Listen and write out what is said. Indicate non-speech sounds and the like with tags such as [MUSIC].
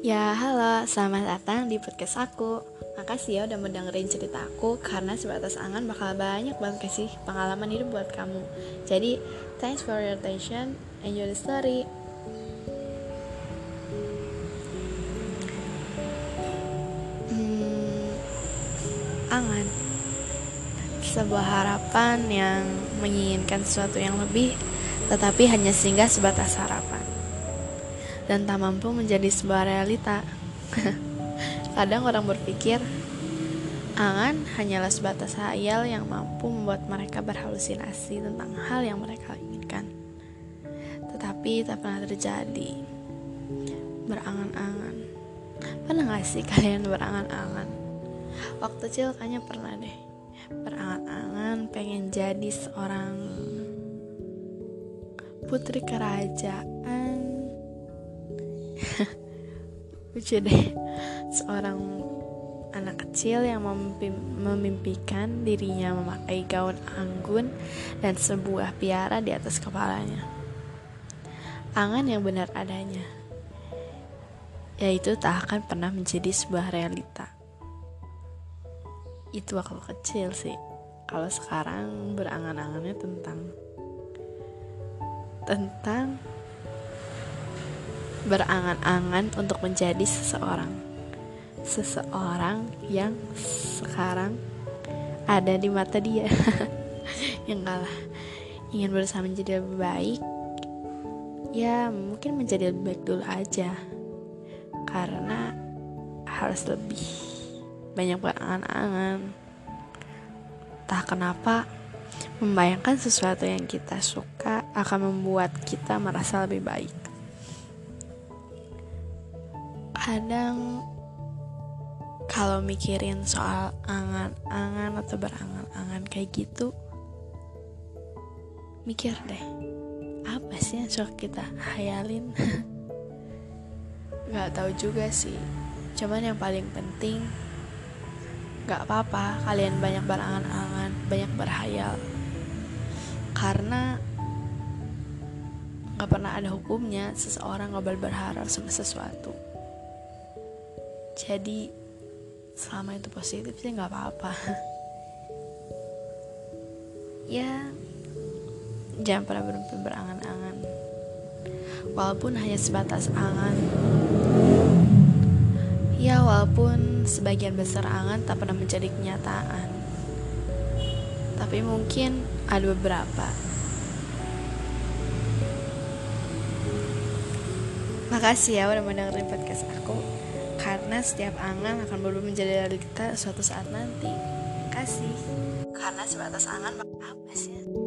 Ya, halo, selamat datang di podcast aku. Makasih ya udah mendengarin cerita aku karena sebatas angan bakal banyak banget kasih pengalaman hidup buat kamu. Jadi, thanks for your attention. Enjoy the story. Hmm, angan. Sebuah harapan yang menginginkan sesuatu yang lebih tetapi hanya singgah sebatas harapan dan tak mampu menjadi sebuah realita. [LAUGHS] Kadang orang berpikir, angan hanyalah sebatas hayal yang mampu membuat mereka berhalusinasi tentang hal yang mereka inginkan. Tetapi tak pernah terjadi. Berangan-angan. Pernah gak sih [LAUGHS] kalian berangan-angan? Waktu kecil kayaknya pernah deh. Berangan-angan pengen jadi seorang putri kerajaan [LAUGHS] lucu deh. Seorang anak kecil yang memimpikan dirinya memakai gaun anggun dan sebuah piara di atas kepalanya. Angan yang benar adanya yaitu tak akan pernah menjadi sebuah realita. Itu waktu kecil sih. Kalau sekarang berangan-angannya tentang tentang berangan-angan untuk menjadi seseorang. Seseorang yang sekarang ada di mata dia. [LAUGHS] yang kalah ingin berusaha menjadi lebih baik. Ya, mungkin menjadi lebih baik dulu aja. Karena harus lebih banyak berangan-angan. Tak kenapa Membayangkan sesuatu yang kita suka akan membuat kita merasa lebih baik. Kadang kalau mikirin soal angan-angan atau berangan-angan kayak gitu, mikir deh, apa sih yang suka kita hayalin? [LAUGHS] Gak tahu juga sih, cuman yang paling penting Gak apa-apa kalian banyak berangan-angan, banyak berhayal. Karena nggak pernah ada hukumnya seseorang nggak berharap sama sesuatu jadi selama itu positif sih nggak apa-apa. [LAUGHS] Ya jangan pernah berhenti berangan-angan. Walaupun hanya sebatas angan. Ya walaupun sebagian besar angan tak pernah menjadi kenyataan. Tapi mungkin ada beberapa. Makasih ya udah mendengarkan podcast aku Karena setiap angan akan berubah menjadi realita suatu saat nanti. Kasih. Karena sebatas angan apa sih